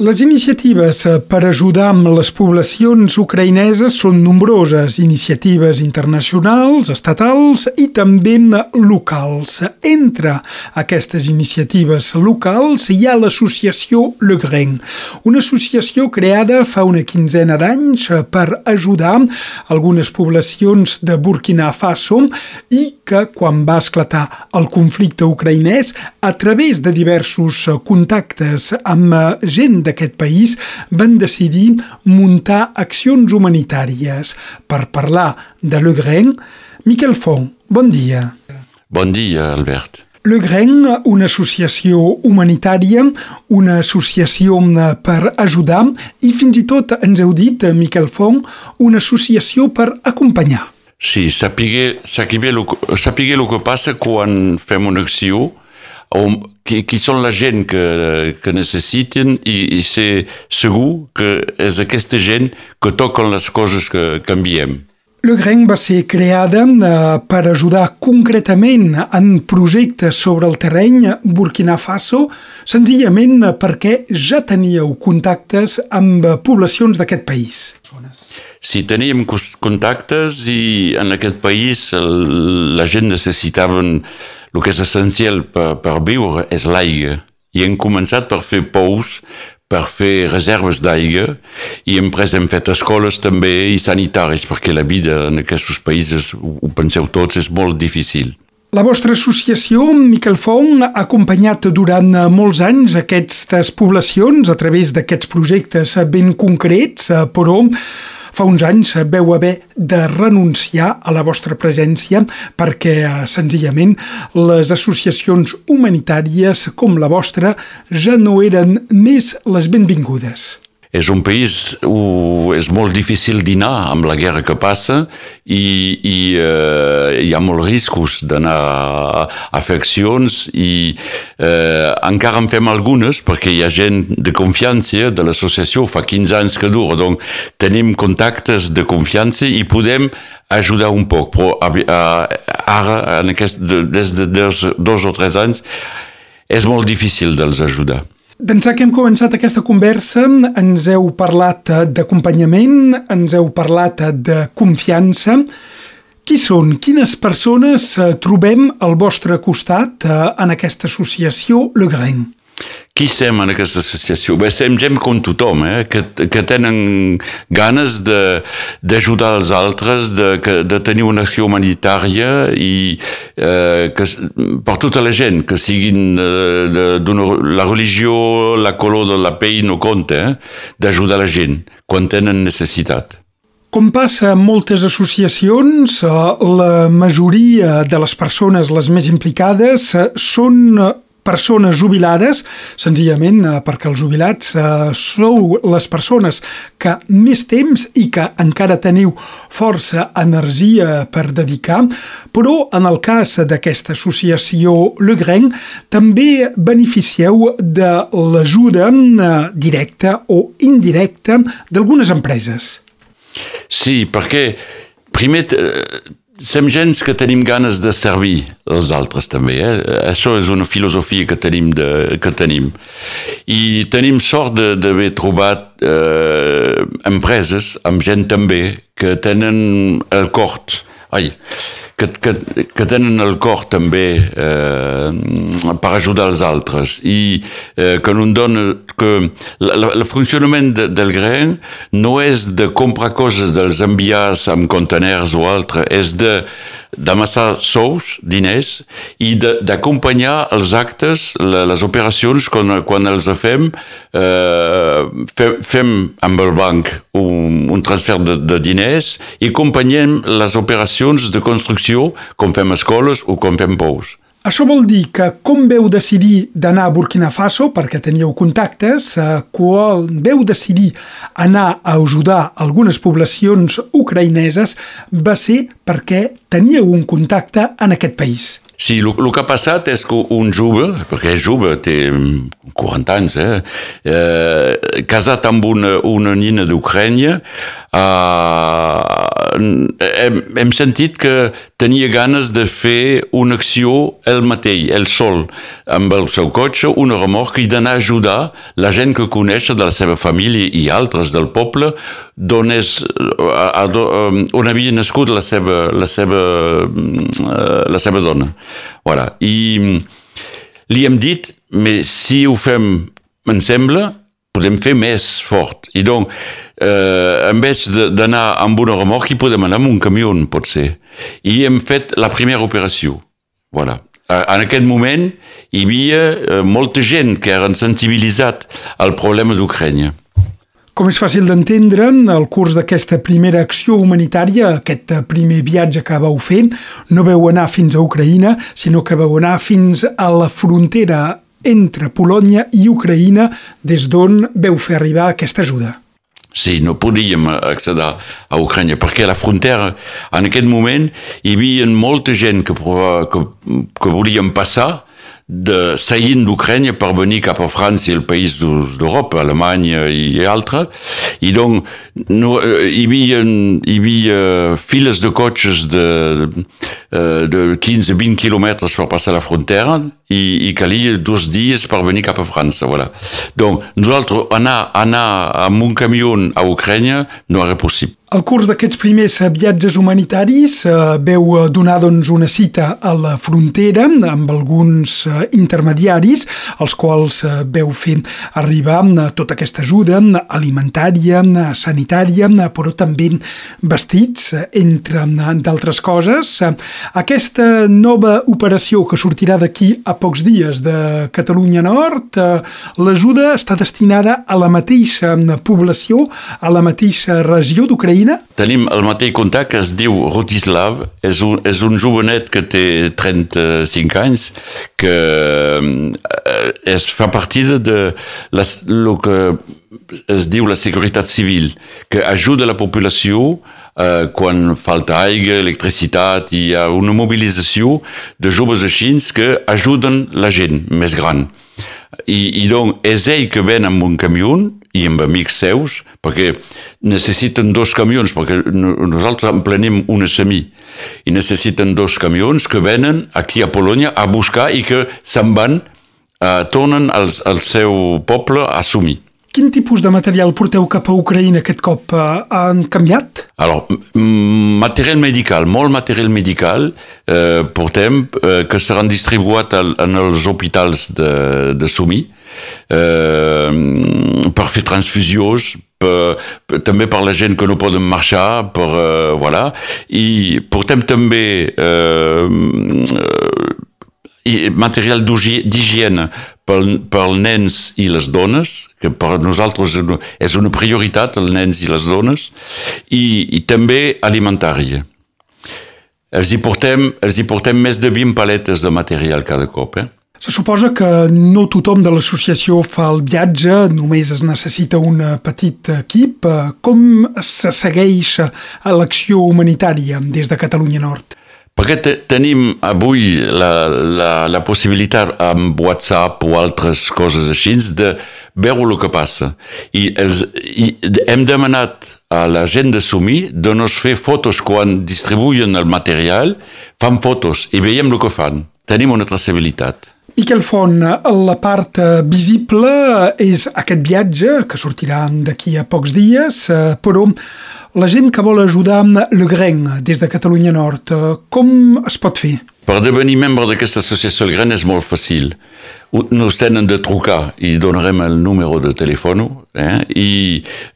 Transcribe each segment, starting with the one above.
Les iniciatives per ajudar amb les poblacions ucraïneses són nombroses, iniciatives internacionals, estatals i també locals. Entre aquestes iniciatives locals hi ha l'associació Le Grain, una associació creada fa una quinzena d'anys per ajudar algunes poblacions de Burkina Faso i que, quan va esclatar el conflicte ucraïnès, a través de diversos contactes amb gent d'aquest país van decidir muntar accions humanitàries. Per parlar de Le Gren, Miquel Font, bon dia. Bon dia, Albert. Le Gren, una associació humanitària, una associació per ajudar i fins i tot, ens heu dit, Miquel Font, una associació per acompanyar. Sí, saber, saber, saber el que passa quan fem una acció on, qui, qui són la gent que, que necessiten i, i ser segur que és aquesta gent que toquen les coses que canviem. Le Gren va ser creada eh, per ajudar concretament en projectes sobre el terreny Burkina Faso, senzillament perquè ja teníeu contactes amb poblacions d'aquest país. Sí, teníem contactes i en aquest país la gent necessitaven el que és essencial per, per viure és l'aigua. I hem començat per fer pous, per fer reserves d'aigua i hem pres, hem fet escoles també i sanitaris perquè la vida en aquests països, ho penseu tots, és molt difícil. La vostra associació, Miquel Fong, ha acompanyat durant molts anys aquestes poblacions a través d'aquests projectes ben concrets, però Fa uns anys veu haver de renunciar a la vostra presència perquè, eh, senzillament, les associacions humanitàries com la vostra ja no eren més les benvingudes. És un país és molt difícil dinar amb la guerra que passa i, i eh, hi ha molts riscos d'anar a, a fer accions i eh, encara en fem algunes perquè hi ha gent de confiança de l'associació, fa 15 anys que dura, doncs tenim contactes de confiança i podem ajudar un poc, però ara, en aquest, des de dos, dos o tres anys, és molt difícil dels ajudar. D'ençà que hem començat aquesta conversa ens heu parlat d'acompanyament, ens heu parlat de confiança. Qui són? Quines persones eh, trobem al vostre costat eh, en aquesta associació Le Grain? Qui sem en aquesta associació? Bé, sem gent com tothom, eh? que, que tenen ganes d'ajudar els altres, de, que, de tenir una acció humanitària i eh, que, per tota la gent, que siguin eh, de, la religió, la color de la pell no compta, eh? d'ajudar la gent quan tenen necessitat. Com passa en moltes associacions, eh, la majoria de les persones, les més implicades, eh, són persones jubilades, senzillament eh, perquè els jubilats eh, sou les persones que més temps i que encara teniu força energia per dedicar, però en el cas d'aquesta associació Le Gren també beneficieu de l'ajuda eh, directa o indirecta d'algunes empreses. Sí, perquè primer som gens que tenim ganes de servir els altres també. Eh? Això és una filosofia que tenim. De, que tenim. I tenim sort d'haver trobat eh, empreses amb gent també que tenen el cort. Ai, que, que, que tenen el cor també eh, per ajudar els altres. I eh, que no dona que el funcionament de, del gren no és de comprar coses dels enviats amb conteners o altre, és de d'amassar sous, diners, i d'acompanyar els actes, les operacions, quan, quan els fem, eh, fem, fem amb el banc un, un transfer de, de diners i acompanyem les operacions de construcció, com fem escoles o com fem pous. Això vol dir que com veu decidir d'anar a Burkina Faso, perquè teníeu contactes, eh, quan veu decidir anar a ajudar algunes poblacions ucraïneses va ser perquè teníeu un contacte en aquest país. Sí, el, que ha passat és que un jove, perquè és jove, té 40 anys, eh, eh casat amb una, una nina d'Ucrània, eh, hem, hem sentit que tenia ganes de fer una acció el mateix, el sol, amb el seu cotxe, una remorca i d'anar a ajudar la gent que coneix de la seva família i altres del poble d'on és, a, a, on havia nascut la seva, la seva, eh, la seva dona. Voilà. I li hem dit, mais si ho fem, em sembla, podem fer més fort. I doncs, eh, en vez d'anar amb una remorca, podem anar amb un camió, pot ser. I hem fet la primera operació. Voilà. En aquest moment hi havia eh, molta gent que eren sensibilitzat al problema d'Ucrània. Com és fàcil d'entendre, al curs d'aquesta primera acció humanitària, aquest primer viatge que vau fer, no veu anar fins a Ucraïna, sinó que veu anar fins a la frontera entre Polònia i Ucraïna, des d'on veu fer arribar aquesta ajuda. Sí, no podíem accedir a Ucrània, perquè a la frontera, en aquest moment, hi havia molta gent que, que, que volien passar, de seguint d'Ucrània per venir cap a França i el país d'Europa, Alemanya i altres, i doncs no, hi, havia, hi havia files de cotxes de, de 15-20 quilòmetres per passar la frontera i, i calia dos dies per venir cap a França. Voilà. Donc, nosaltres anar, anar amb un camió a Ucrània no era possible. Al curs d'aquests primers viatges humanitaris eh, veu donar doncs, una cita a la frontera amb alguns eh, intermediaris als quals eh, veu fer arribar eh, tota aquesta ajuda alimentària, sanitària, però també vestits, entre d'altres coses. Aquesta nova operació que sortirà d'aquí a pocs dies de Catalunya Nord, eh, l'ajuda està destinada a la mateixa població, a la mateixa regió d'Ucraïna Ucraïna? Tenim el mateix contacte que es diu Rotislav, és un, és un jovenet que té 35 anys, que eh, es fa partir de les, lo que es diu la seguretat civil, que ajuda la població eh, quan falta aigua, electricitat, hi ha una mobilització de joves així que ajuden la gent més gran. I, i doncs és ell que ven amb un camió i amb amics seus, perquè necessiten dos camions, perquè nosaltres emplenem una semí, i necessiten dos camions que venen aquí a Polònia a buscar i que se'n van, eh, tornen al, al seu poble a assumir. Quin tipus de material porteu cap a Ucraïna aquest cop? Uh, han canviat? Alors, material medical, molt material medical eh, portem eh, que seran distribuïts en els hospitals de, de Sumi eh, per fer transfusions, per, per, també per la gent que no poden marxar, per, eh, voilà. i portem també eh, material d'higiene per els nens i les dones, que per nosaltres és una prioritat, els nens i les dones, i, i també alimentària. Els hi, portem, els hi portem més de 20 paletes de material cada cop. Eh? Se suposa que no tothom de l'associació fa el viatge, només es necessita un petit equip. Com se segueix a l'acció humanitària des de Catalunya Nord? Perquè te, tenim avui la, la, la possibilitat amb WhatsApp o altres coses així de veure el que passa. I, els, i hem demanat a la gent de Sumi de nos fer fotos quan distribuïen el material, fan fotos i veiem el que fan. Tenim una traçabilitat. Miquel Font, la part visible és aquest viatge que sortirà d'aquí a pocs dies, però la gent que vol ajudar Le Gren des de Catalunya Nord, com es pot fer? Per devenir membre d'aquesta associació El Gren és molt fàcil. Nos tenen de trucar i donarem el número de telèfon eh? I,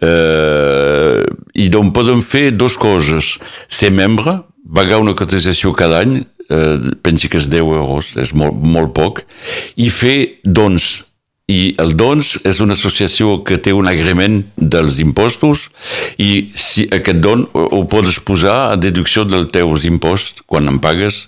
eh, i doncs podem fer dues coses. Ser membre, pagar una cotització cada any, eh, pensi que és 10 euros, és molt, molt poc, i fer dons i el DONS és una associació que té un agraïment dels impostos i si aquest don ho pots posar a deducció dels teus imposts quan en pagues.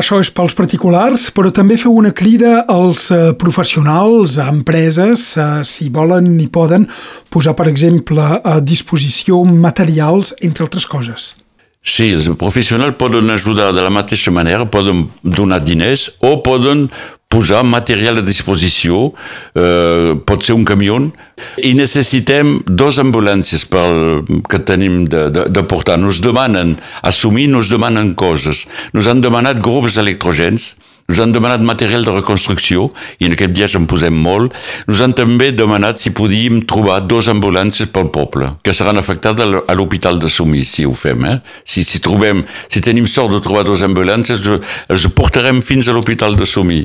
Això és pels particulars, però també feu una crida als eh, professionals, a empreses, eh, si volen i poden posar, per exemple, a disposició materials, entre altres coses. Sí, els professionals poden ajudar de la mateixa manera, poden donar diners o poden posar material a disposició, eh, pot ser un camió, i necessitem dos ambulàncies pel, que tenim de, de, de portar. Nos demanen assumir, nos demanen coses. Nos han demanat grups electrogèns, ens han demanat material de reconstrucció i en aquest viatge en posem molt. Ens han també demanat si podíem trobar dos ambulàncies pel poble, que seran afectades a l'Hospital de Sumí, si ho fem. Eh? Si, si, trobem, si tenim sort de trobar dos ambulàncies, els portarem fins a l'Hospital de Sumí.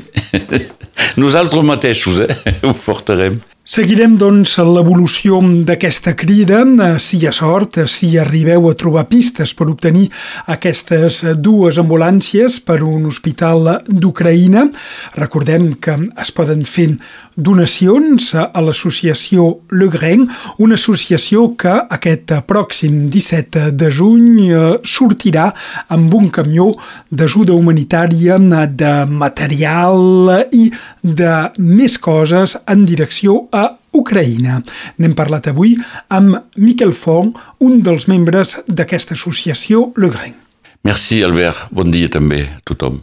Nosaltres mateixos eh? ho portarem. Seguirem, doncs, l'evolució d'aquesta crida, eh, si hi ha sort, eh, si arribeu a trobar pistes per obtenir aquestes dues ambulàncies per un hospital d'Ucraïna. Recordem que es poden fer donacions a l'associació Le Gren, una associació que aquest pròxim 17 de juny eh, sortirà amb un camió d'ajuda humanitària, de material i de més coses en direcció a Ucraïna. N'hem parlat avui amb Miquel Font, un dels membres d'aquesta associació Le Grain. Merci Albert, bon dia també a tothom.